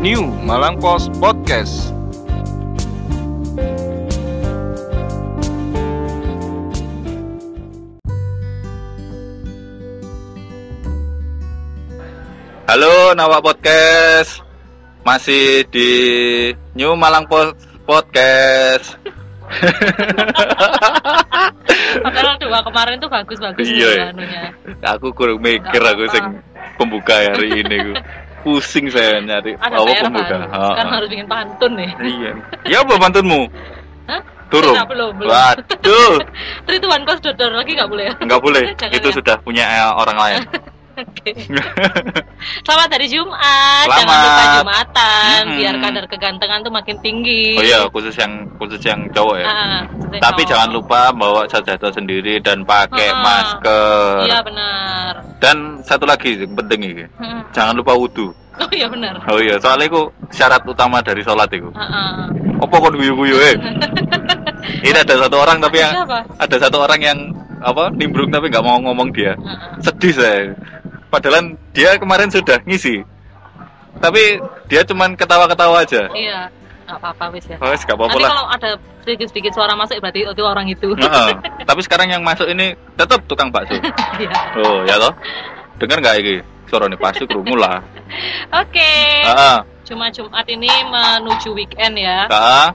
New Malang Post Podcast. Halo Nawa Podcast. Masih di New Malang Post Podcast. Padahal dua kemarin tuh bagus-bagus Iya, iya. anunya. Aku kurang mikir aku sing pembuka hari ini. Pusing saya nyari Ada baru. Ha, Sekarang ha. harus bikin pantun nih. Iya. Ya apa pantunmu? Hah? Turun. Tidak, belum, belum. Waduh. One cost dodor lagi nggak boleh ya? Enggak boleh. Jangan Itu ya. sudah punya eh, orang lain. Oke. Selamat hari Jumat. Jangan Selamat. lupa Jumatan Mm-mm. biar kadar kegantengan tuh makin tinggi. Oh iya, khusus yang khusus yang cowok ya. Ah, seperti Tapi cowok. jangan lupa bawa sajadah sendiri dan pakai Ah. masker. Iya benar. Dan satu lagi yang penting ini, Hmm. jangan lupa wudhu. Oh iya benar. Oh iya, soalnya itu syarat utama dari sholat itu. Ah, ah. Apa kon guyu-guyu eh? Ini ada satu orang tapi yang Siapa? ada satu orang yang apa nimbrung tapi nggak mau ngomong dia. Sedih saya. Padahal dia kemarin sudah ngisi. Tapi dia cuman ketawa-ketawa aja. Iya. Nggak apa-apa wis ya. Oh, nggak apa-apa kalau ada sedikit-sedikit suara masuk berarti itu orang itu. Heeh. Tapi sekarang yang masuk ini tetap tukang bakso. Iya. Oh, ya toh. Dengar nggak ini? Suara nih pasti kerungu Oke. Heeh. Cuma Jumat ini menuju weekend ya. Heeh.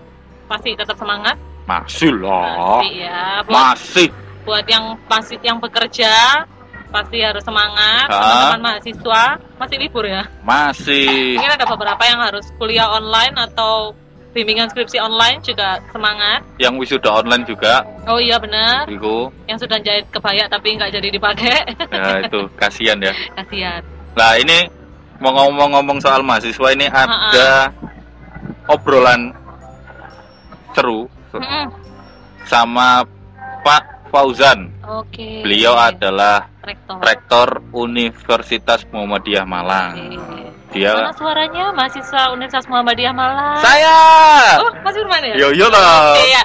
Pasti tetap semangat. Masih lah. Pasti ya. Buat, Masih. buat yang pasti yang bekerja pasti harus semangat. Ah. Teman-teman mahasiswa masih libur ya. Masih. Mungkin ada beberapa yang harus kuliah online atau bimbingan skripsi online juga semangat. Yang wisuda online juga. Oh iya benar. Iku. Yang sudah jahit kebaya tapi nggak jadi dipakai. Ya itu kasihan ya. Kasihan. Nah ini mau ngomong-ngomong soal mahasiswa ini ada obrolan seru Mm-mm. sama Pak Fauzan. Oke. Beliau adalah rektor. Rektor Universitas Muhammadiyah Malang. Oke. Dia Mana suaranya mahasiswa Universitas Muhammadiyah Malang? saya. Oh, Mas Firman ya? Yo yo lah. Oke ya.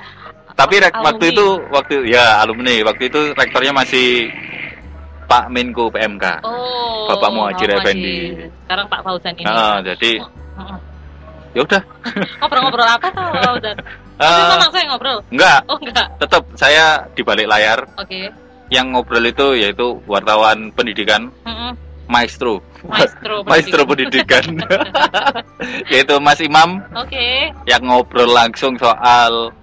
Tapi rek, waktu itu waktu ya alumni waktu itu rektornya masih Pak Menko PMK. Oh. Bapak Muhajir. Effendi. Sekarang Pak Fauzan ini. Nah, jadi Mm-mm. ya udah. Ngobrol-ngobrol apa tuh Pak Fauzan? Eh, Tapi memang saya ngobrol. enggak, Oh enggak. tetap saya di balik layar Oke. yang ngobrol itu yaitu wartawan pendidikan Mm-mm. maestro. Maestro. Maestro pendidikan. yaitu Mas Imam Oke. yang ngobrol langsung soal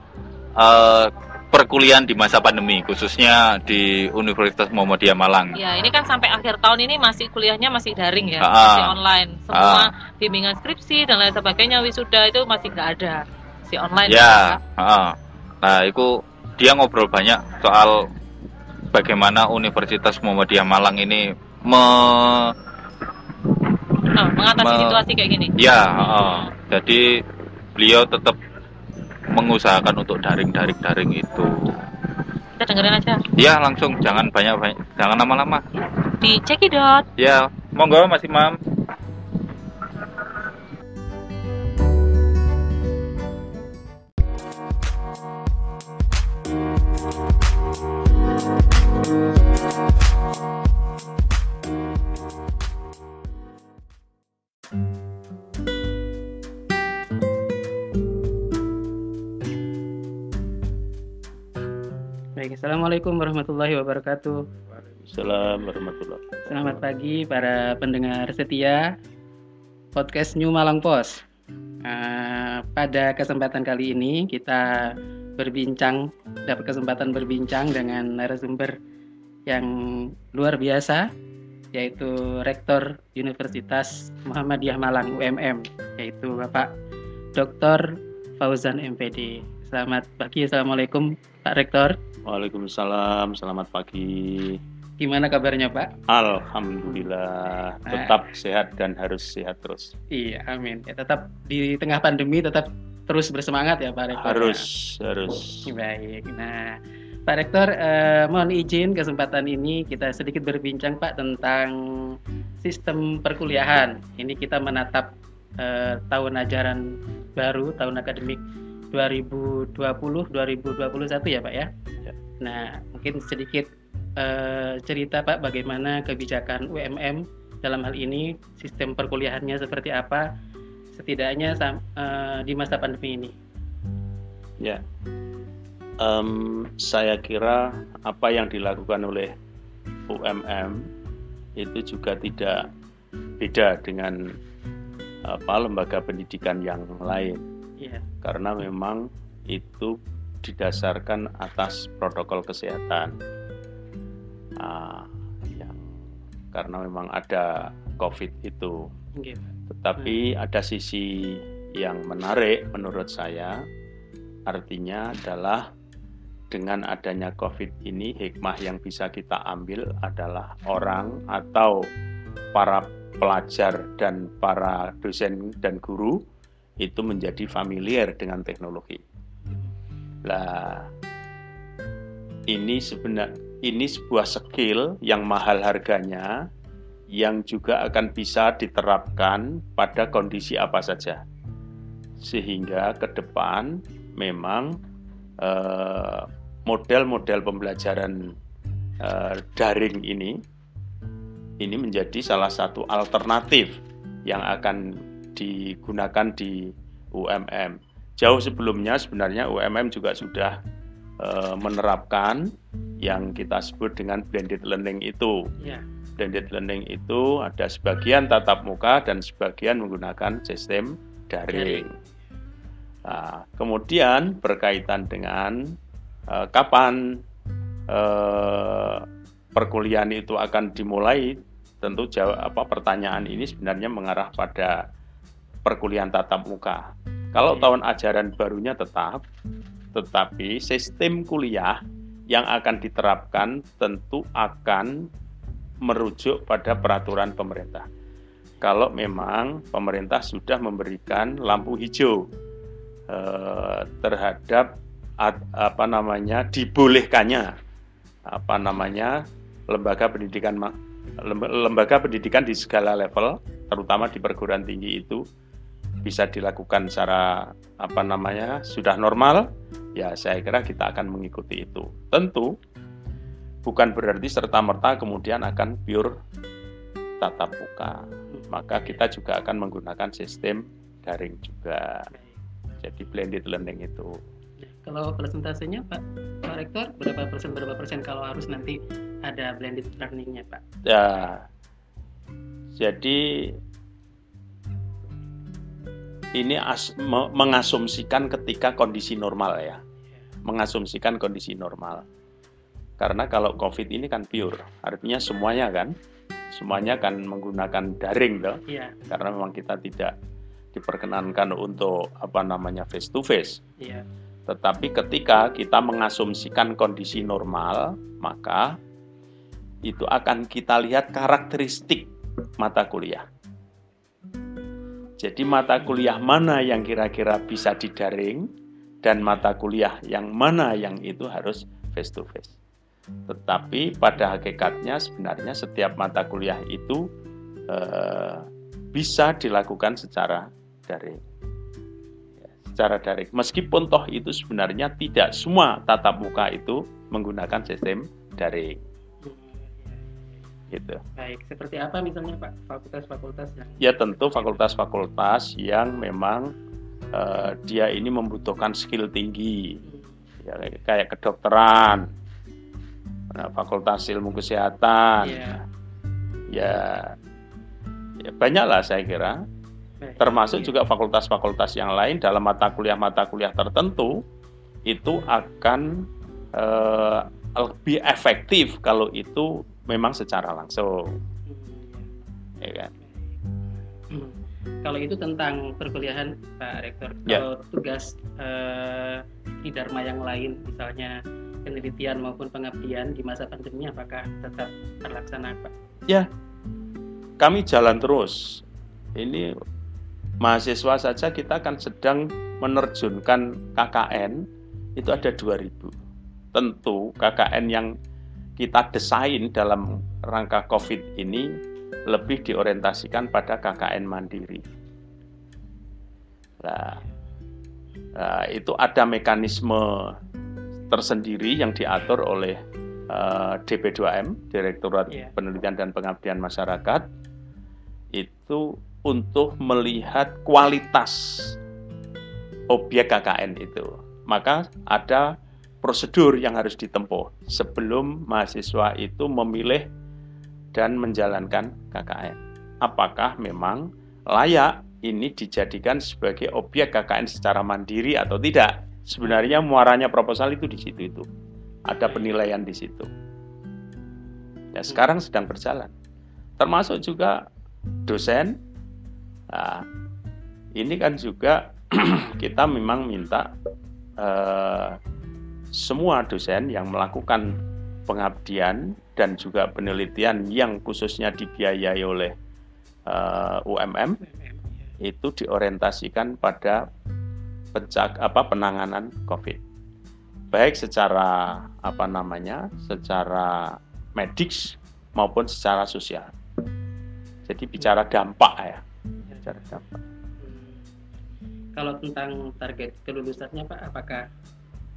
eh, perkuliahan di masa pandemi khususnya di Universitas Muhammadiyah Malang. Ya, ini kan sampai akhir tahun ini masih kuliahnya masih daring ya, Ah. masih online. Semua bimbingan skripsi dan lain sebagainya wisuda itu masih nggak ada. Si online. Ya, heeh. nah itu dia ngobrol banyak soal bagaimana Universitas Muhammadiyah Malang ini me, Nah, mengatasi Me- situasi kayak gini. ya, jadi beliau tetap mengusahakan untuk daring-daring-daring itu. Kita dengerin aja Ya langsung jangan banyak-banyak, jangan lama-lama. di Cekidot. Ya, monggo Mas Imam. Baik, Assalamualaikum warahmatullahi wabarakatuh. Assalamualaikum warahmatullahi Selamat pagi para pendengar setia podcast New Malang Pos. Eh, pada kesempatan kali ini kita berbincang, dapat kesempatan berbincang dengan narasumber yang luar biasa, yaitu Rektor Universitas Muhammadiyah Malang UMM, yaitu Bapak Dr. Fauzan MPD. Selamat pagi, Assalamualaikum Pak Rektor. Waalaikumsalam, selamat pagi. Gimana kabarnya Pak? Alhamdulillah, tetap sehat dan harus sehat terus. Iya, amin. Ya, tetap di tengah pandemi tetap terus bersemangat ya Pak Rektor. Harus, harus. Baik. Nah, Pak Rektor, eh, mohon izin kesempatan ini kita sedikit berbincang Pak tentang sistem perkuliahan. Ini kita menatap eh, tahun ajaran baru, tahun akademik 2020-2021 ya Pak ya. Ya. Nah, mungkin sedikit eh, cerita Pak bagaimana kebijakan UMM dalam hal ini sistem perkuliahannya seperti apa setidaknya eh, di masa pandemi ini? Ya, Em, saya kira apa yang dilakukan oleh UMM itu juga tidak beda dengan apa lembaga pendidikan yang lain Iya. karena memang itu didasarkan atas protokol kesehatan. Ah, yang karena memang ada COVID itu. Pak. tetapi ada sisi yang menarik menurut saya, artinya adalah dengan adanya COVID ini, hikmah yang bisa kita ambil adalah orang atau para pelajar dan para dosen dan guru itu menjadi familiar dengan teknologi. Lah, ini sebenarnya ini sebuah skill yang mahal harganya, yang juga akan bisa diterapkan pada kondisi apa saja. Sehingga ke depan memang eh, model-model pembelajaran eh, daring ini ini menjadi salah satu alternatif yang akan digunakan di UMM. Jauh sebelumnya sebenarnya UMM juga sudah eh, menerapkan yang kita sebut dengan blended learning itu Iya. blended learning itu ada sebagian tatap muka dan sebagian menggunakan sistem daring. Nah, kemudian berkaitan dengan eh, kapan eh, perkuliahan itu akan dimulai, tentu jawab apa pertanyaan ini sebenarnya mengarah pada perkuliahan tatap muka. Kalau tahun ajaran barunya tetap, tetapi sistem kuliah yang akan diterapkan tentu akan merujuk pada peraturan pemerintah. Kalau memang pemerintah sudah memberikan lampu hijau eh, terhadap at- apa namanya dibolehkannya apa namanya lembaga pendidikan lembaga pendidikan di segala level, terutama di perguruan tinggi itu bisa dilakukan secara apa namanya sudah normal, ya saya kira kita akan mengikuti itu. Tentu bukan berarti serta merta kemudian akan pure tatap muka. Maka kita juga akan menggunakan sistem daring juga. Jadi blended learning itu. Kalau persentasenya Pak, Pak Rektor berapa persen berapa persen kalau harus nanti ada blended learningnya Pak? Ya, jadi ini as- me- mengasumsikan ketika kondisi normal ya, mengasumsikan kondisi normal. Karena kalau COVID ini kan pure, artinya semuanya kan, semuanya kan menggunakan daring loh, Iya, karena memang kita tidak diperkenankan untuk apa namanya face to face. iya. Tetapi ketika kita mengasumsikan kondisi normal, maka itu akan kita lihat karakteristik mata kuliah. Jadi mata kuliah mana yang kira-kira bisa didaring dan mata kuliah yang mana yang itu harus face to face. Tetapi pada hakikatnya sebenarnya setiap mata kuliah itu eh, bisa dilakukan secara daring secara daring. Meskipun toh itu sebenarnya tidak semua tatap muka itu menggunakan sistem daring, gitu. Baik, seperti apa misalnya Pak fakultas-fakultas yang Ya tentu fakultas-fakultas yang memang eh, dia ini membutuhkan skill tinggi, ya, kayak kedokteran, nah, fakultas ilmu kesehatan, Iya. ya, ya banyaklah saya kira. Baik. termasuk juga fakultas-fakultas yang lain dalam mata kuliah-mata kuliah tertentu itu akan eh, lebih efektif kalau itu memang secara langsung, Hmm, ya kan? Hmm. Kalau itu tentang perkuliahan Pak Rektor, Ya. kalau tugas eh, di Dharma yang lain, misalnya penelitian maupun pengabdian di masa pandemi, apakah tetap terlaksana Pak? Kami jalan terus. Ini mahasiswa saja kita kan sedang menerjunkan KKN itu ada 2000. Tentu KKN yang kita desain dalam rangka COVID ini lebih diorientasikan pada KKN mandiri. Nah, nah, itu ada mekanisme tersendiri yang diatur oleh eh, DP2M, Direktorat Iya. Penelitian dan Pengabdian Masyarakat, itu untuk melihat kualitas objek KKN itu. Maka ada prosedur yang harus ditempuh sebelum mahasiswa itu memilih dan menjalankan KKN. Apakah memang layak ini dijadikan sebagai objek KKN secara mandiri atau tidak? Sebenarnya muaranya proposal itu di situ itu. Ada penilaian di situ. Ya, sekarang sedang berjalan. Termasuk juga dosen. Nah, ini kan juga kita memang minta eh, semua dosen yang melakukan pengabdian dan juga penelitian yang khususnya dibiayai oleh uh, UMM itu diorientasikan pada pencak apa penanganan COVID. Baik secara apa namanya secara medis maupun secara sosial. Jadi bicara dampak ya bicara dampak. Kalau tentang target kelulusannya Pak apakah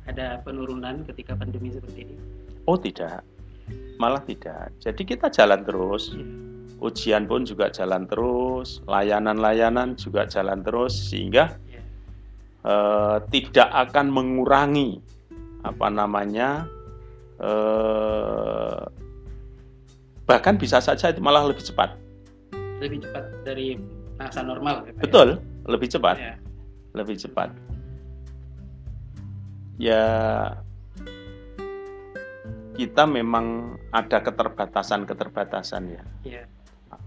ada penurunan ketika pandemi seperti ini? Oh tidak, malah tidak. Jadi kita jalan terus. Ya. Ujian pun juga jalan terus, layanan-layanan juga jalan terus sehingga ya. eh, tidak akan mengurangi apa namanya eh, bahkan bisa saja itu malah lebih cepat. Lebih cepat dari masa normal. Ya, Betul, lebih cepat, ya. lebih cepat ya kita memang ada keterbatasan-keterbatasan ya. Yeah.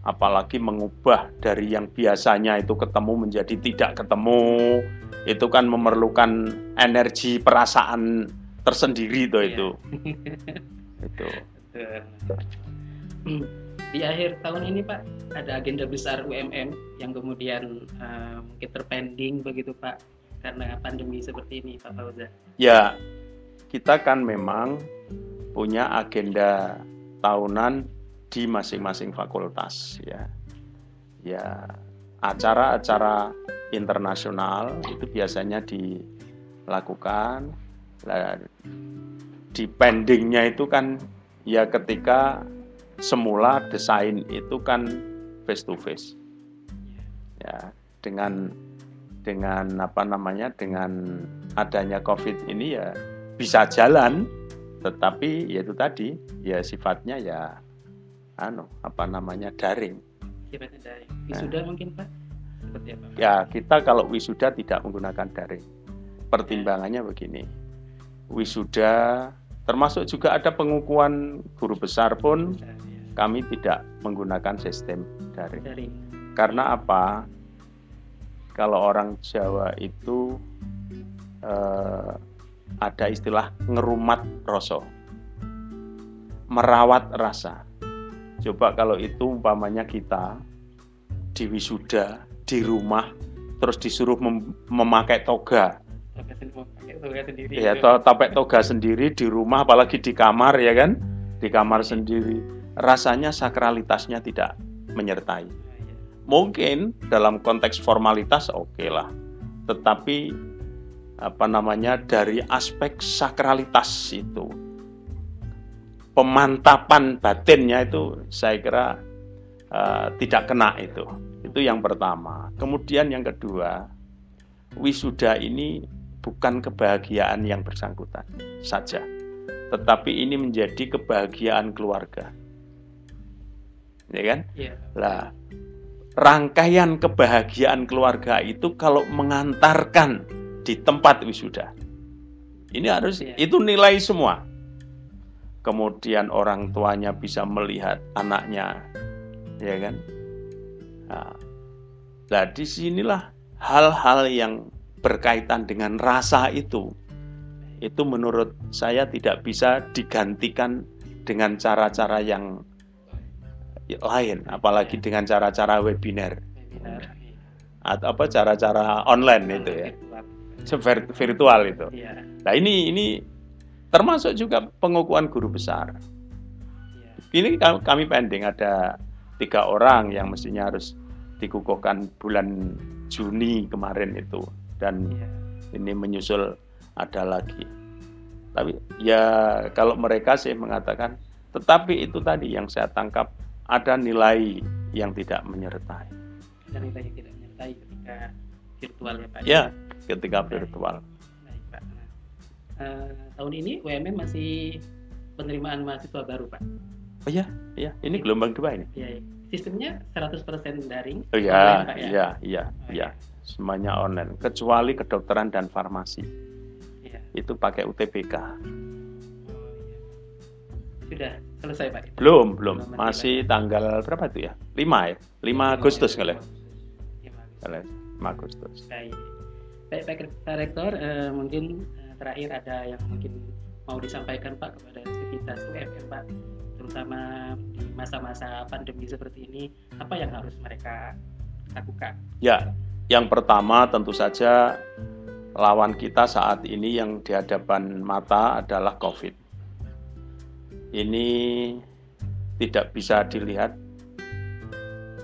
Apalagi mengubah dari yang biasanya itu ketemu menjadi tidak ketemu, itu kan memerlukan energi perasaan tersendiri tuh yeah. itu. itu. Di akhir tahun ini Pak, ada agenda besar UMM yang kemudian uh, mungkin terpending begitu Pak karena pandemi seperti ini Pak Fauza? Ya, kita kan memang punya agenda tahunan di masing-masing fakultas ya. Ya, acara-acara internasional itu biasanya dilakukan di pendingnya itu kan ya ketika semula desain itu kan face to face ya dengan dengan apa namanya dengan adanya COVID ini ya bisa jalan, tetapi ya itu tadi ya sifatnya ya anu apa namanya daring. Sifatnya daring. Wisuda nah. mungkin pak? Seperti apa? Ya kita kalau wisuda tidak menggunakan daring. Pertimbangannya ya. begini, wisuda termasuk juga ada pengukuhan guru besar pun ya. kami tidak menggunakan sistem daring. daring. Karena apa? Kalau orang Jawa itu eh, ada istilah ngerumat rasa merawat rasa. Coba kalau itu umpamanya kita di wisuda di rumah terus disuruh mem memakai toga. Ya to tapek toga sendiri di rumah apalagi di kamar ya kan? Di kamar sendiri. Rasanya sakralitasnya tidak menyertai mungkin dalam konteks formalitas oke okay lah. Tetapi apa namanya dari aspek sakralitas itu pemantapan batinnya itu saya kira uh, tidak kena itu. Itu yang pertama. Kemudian yang kedua wisuda ini bukan kebahagiaan yang bersangkutan saja tetapi ini menjadi kebahagiaan keluarga. Ya kan? Yeah. lah rangkaian kebahagiaan keluarga itu kalau mengantarkan di tempat wisuda. Ini harus ya. itu nilai semua. Kemudian orang tuanya bisa melihat anaknya, ya kan? Nah, nah di sinilah hal-hal yang berkaitan dengan rasa itu, itu menurut saya tidak bisa digantikan dengan cara-cara yang lain apalagi dengan cara-cara webinar. Atau apa cara-cara online itu ya. Virtual. Itu. Iya. nah ini ini termasuk juga pengukuhan guru besar. Iya. ini kami pending ada tiga orang yang mestinya harus dikukuhkan bulan Juni kemarin itu. Dan iya. ini menyusul ada lagi. Tapi ya kalau mereka sih mengatakan tetapi itu tadi yang saya tangkap ada nilai yang tidak menyertai. Cerita yang tidak menyertai ketika virtual ya Pak. Ya, ketika virtual. Baik Pak. Nah, eh, tahun ini UMM masih penerimaan mahasiswa baru Pak. Oh iya, iya, ini gelombang dua ini. Ya, sistemnya 100% daring. Oh online, iya, ya? iya, iya, Oh, iya. Semuanya online, kecuali kedokteran dan farmasi. Iya. Itu pakai UTBK. Oh, iya. Sudah selesai Pak. Belum, belum. Belum, Masih tanggal berapa itu ya? 5 ya? 5 Agustus kali. ya? Lima Agustus. Kali ya? 5 Agustus. Baik. Baik, Pak, Pak Rektor, eh, mungkin eh, terakhir ada yang mungkin mau disampaikan Pak kepada sivitas UMM Pak, terutama di masa-masa pandemi seperti ini, apa yang harus mereka lakukan? Ya, yang pertama tentu saja lawan kita saat ini yang di hadapan mata adalah COVID. Ini tidak bisa dilihat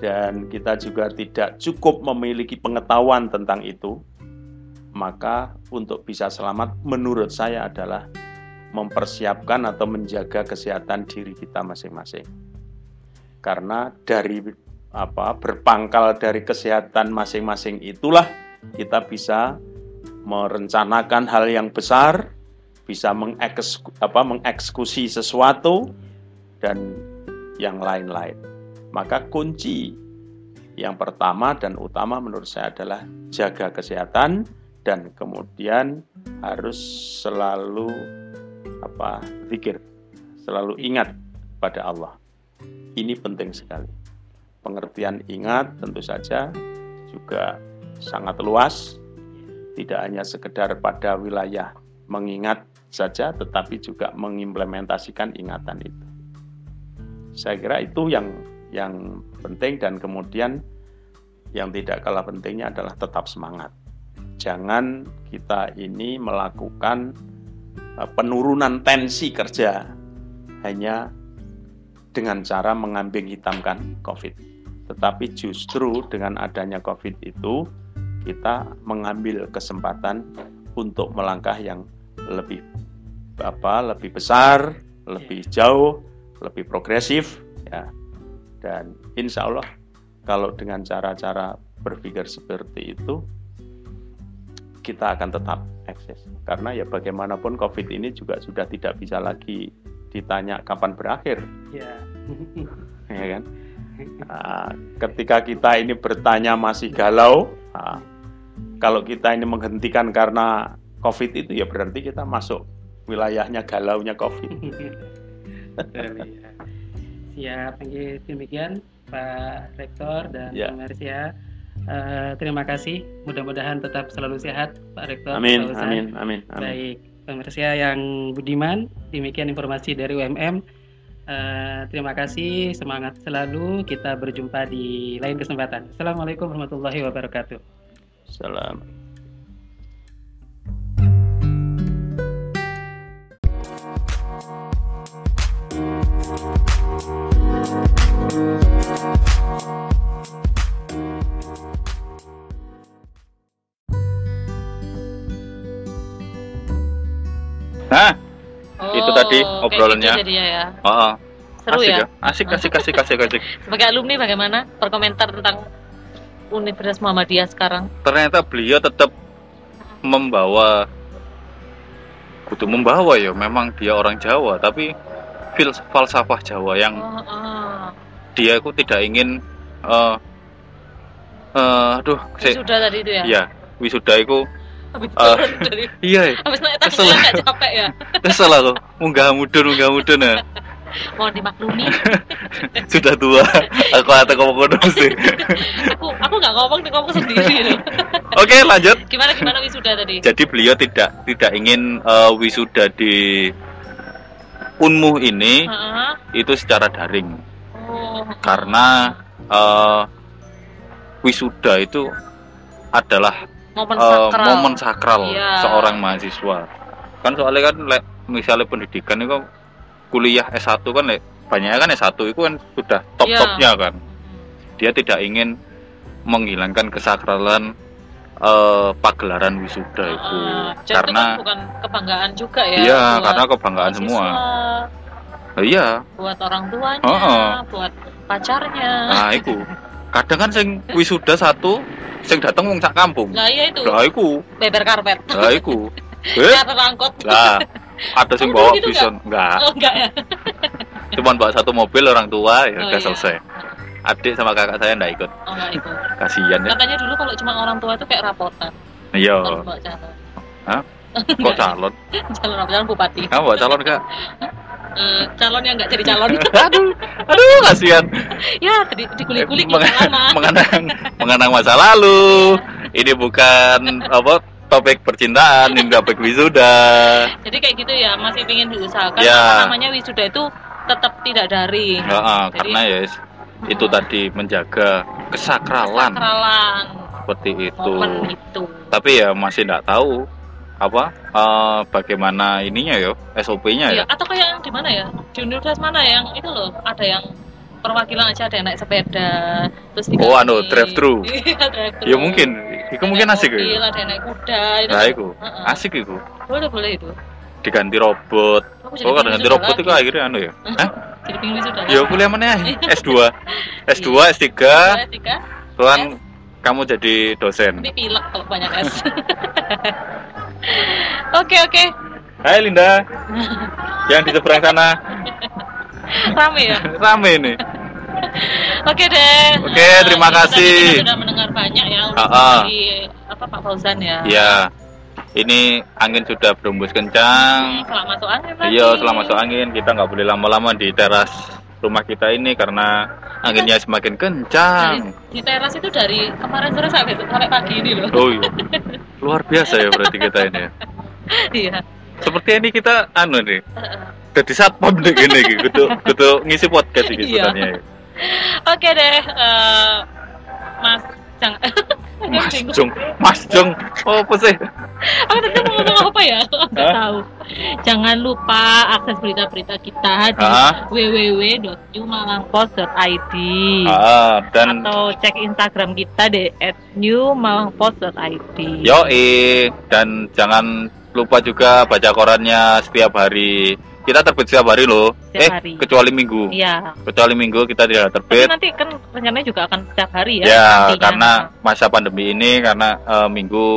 dan kita juga tidak cukup memiliki pengetahuan tentang itu. Maka untuk bisa selamat menurut saya adalah mempersiapkan atau menjaga kesehatan diri kita masing-masing. Karena dari apa berpangkal dari kesehatan masing-masing itulah kita bisa merencanakan hal yang besar, bisa mengeksekusi, apa, mengeksekusi sesuatu dan yang lain-lain. Maka kunci yang pertama dan utama menurut saya adalah jaga kesehatan dan kemudian harus selalu apa zikir, selalu ingat pada Allah. Ini penting sekali pengertian ingat tentu saja juga sangat luas tidak hanya sekedar pada wilayah mengingat saja tetapi juga mengimplementasikan ingatan itu saya kira itu yang yang penting dan kemudian yang tidak kalah pentingnya adalah tetap semangat jangan kita ini melakukan eh, penurunan tensi kerja hanya dengan cara mengambing hitamkan COVID. Tetapi justru dengan adanya COVID itu kita mengambil kesempatan untuk melangkah yang lebih apa lebih besar, lebih jauh, lebih progresif ya. Dan insya Allah kalau dengan cara-cara berpikir seperti itu kita akan tetap eksis karena ya bagaimanapun COVID ini juga sudah tidak bisa lagi ditanya kapan berakhir Ya. ya kan Nah, ketika kita ini bertanya masih galau nah, kalau kita ini menghentikan karena covid itu ya berarti kita masuk wilayahnya galaunya covid Betul, ya. Siap, demikian Pak Rektor dan Ya. Pak Marsia. Eh, terima kasih. Mudah-mudahan tetap selalu sehat, Pak Rektor. amin amin amin amin Baik, pemirsa yang budiman, demikian informasi dari UMM. Eh, terima kasih, semangat selalu. Kita berjumpa di lain kesempatan. Assalamualaikum warahmatullahi wabarakatuh. salam Nah, Itu tadi kayak obrolannya. gitu ya. oh, oh. Seru asik ya. Asik, asik, asik, asik, asik. Sebagai alumni bagaimana berkomentar tentang Universitas Muhammadiyah sekarang? Ternyata beliau tetap membawa kudu membawa ya memang dia orang Jawa tapi fil falsafah Jawa yang Oh, oh. Dia itu tidak ingin eh eh, aduh sik, Sudah tadi itu ya. iya wisuda itu Habis dari iya habis naik kesel. tangga nggak capek ya. kesel aku munggah mudun munggah mudun ya Mohon dimaklumi. sudah tua aku kata ngomong sih aku aku nggak ngomong, ngomong sendiri loh. oke lanjut Gimana gimana wisuda tadi? jadi beliau tidak tidak ingin eh, wisuda di Unmuh ini Heeh. itu secara daring. Karena eh, wisuda itu adalah momen eh, sakral. momen sakral Iya. seorang mahasiswa kan soalnya kan lek, misalnya pendidikan itu kuliah S1 kan lek, banyak kan S1 itu kan sudah top-topnya kan dia tidak ingin menghilangkan kesakralan eh, pagelaran wisuda itu Heeh. Dan itu karena kan bukan kebanggaan juga ya. iya karena kebanggaan mahasiswa. semua iya buat orang tuanya, Heeh. buat pacarnya. nah iku kadang kan sing wisuda satu sing dateng wong sak kampung Lah iya itu, lah iku beber karpet. lah iku eh Karpet angkot. lah ada sing bawa gitu bison enggak Oh enggak ya. cuman bawa satu mobil orang tua ya Oh, udah iya. selesai adik sama kakak saya enggak ikut Oh enggak itu. kasihan ya Katanya dulu kalau cuma orang tua itu kayak rapotan, iya harus bawa calon. Hah? kok calon calon apa? Calon bupati. kamu bawa calon kak Eh, calon yang enggak jadi calon. aduh. Aduh kasihan. Ya, di, dikulik-kulik Meng- kita lama. mengenang mengenang masa lalu. Ini bukan apa topik percintaan ini topik wisuda. Jadi kayak gitu ya, masih ingin diusahakan. Ya. namanya wisuda itu tetap tidak daring. Heeh, Jadi- karena ya yes, itu tadi menjaga kesakralan. Sakralan seperti itu. Momen itu. tapi ya masih tidak tahu apa? Eh, bagaimana ininya yo SOP-nya Iya, ya? Atau kayak yang di mana ya? Di universitas mana yang itu loh, ada yang perwakilan aja ada yang naik sepeda terus Oh, anu, dikasih- drive-thru. Iya, ya mungkin. Itu mungkin asik mobil, ya? ada yang naik kuda itu nah kan. itu Heeh. asik itu boleh boleh itu. Diganti robot. Oh kalau pengen ganti wisuda robot itu lagi. akhirnya anu ya? Hah? jadi wisuda ya kuliah mana ya S2 S2 S3 Boleh, tiga. Tuan S. kamu jadi dosen. Tapi pilek kalau banyak es oke oke. Hai Linda. Yang di seberang sana. Rame ya? Rame nih oke deh. Oke, Eh, terima kasih. kita sudah mendengar banyak ya urusan ah. dari apa Pak Fauzan ya? Ya ini angin sudah berembus kencang. Hmm, setelah masuk angin lagi. Iya, setelah masuk angin. Kita nggak boleh lama-lama di teras rumah kita ini karena anginnya semakin kencang. di teras itu dari kemarin sore sampai sampai pagi ini loh. Oh iya, luar biasa ya berarti kita ini. ya. iya Seperti ini kita anu nih, jadi satpam nih gini, gitu, gitu ngisi podcast ini Iya. ya. Oke deh, eh, Mas Jang. Mas Jung, Mas Jung, oh apa sih? Aku tadi mau ngomong apa ya? Aku nggak tahu. Jangan lupa akses berita-berita kita di www.newmalangpost.id Ah, dan atau cek Instagram kita di @newmalangpost.id. yo dan jangan lupa juga baca korannya setiap hari. Kita terbit setiap hari loh. Setiap eh, hari. kecuali minggu. Iya. Kecuali minggu kita tidak Tapi terbit. nanti kan rencananya juga akan setiap hari ya. Ya, nantinya. karena masa pandemi ini karena eh, minggu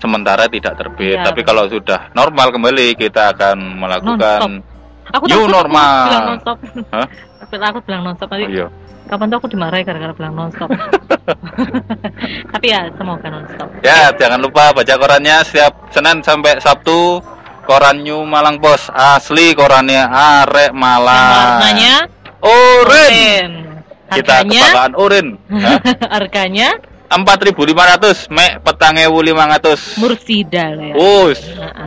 sementara tidak terbit. Iya, Tapi kalau sudah normal kembali kita akan melakukan aku new normal. Aku bilang nonstop. Hah? Aku bilang nonstop nanti. Oh, iya. Kapan tuh aku dimarahi gara-gara bilang nonstop. Tapi ya semoga nonstop. Ya, jangan lupa baca korannya setiap Senin sampai Sabtu. Koran New Malang Pos asli korannya arek Malang. warnanya Oren. oren. Kita kebanggaan oren. Hah? harganya 4.500, mek petang ewu 500. mursida loh ya. Us,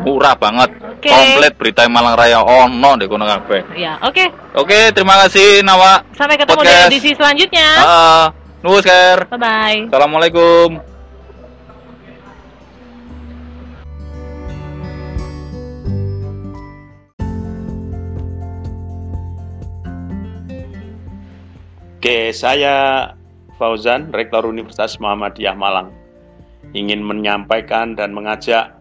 murah banget. Oke. Komplit berita Malang Raya ono di kono kabeh. Ya, oke. Oke, terima kasih Nawa. Sampai ketemu Podcast. di edisi selanjutnya. Ah, nuwun, Ker. Bye bye. Assalamualaikum. Oke, saya Fauzan, Rektor Universitas Muhammadiyah Malang, ingin menyampaikan dan mengajak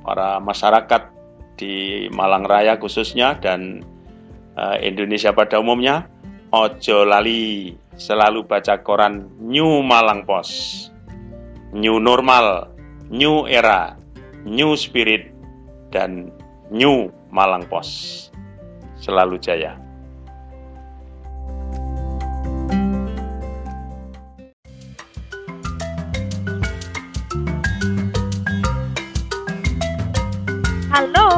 para masyarakat di Malang Raya khususnya dan eh, Indonesia pada umumnya, ojo lali selalu baca koran New Malang Post, New Normal, New Era, New Spirit, dan New Malang Post. Selalu jaya.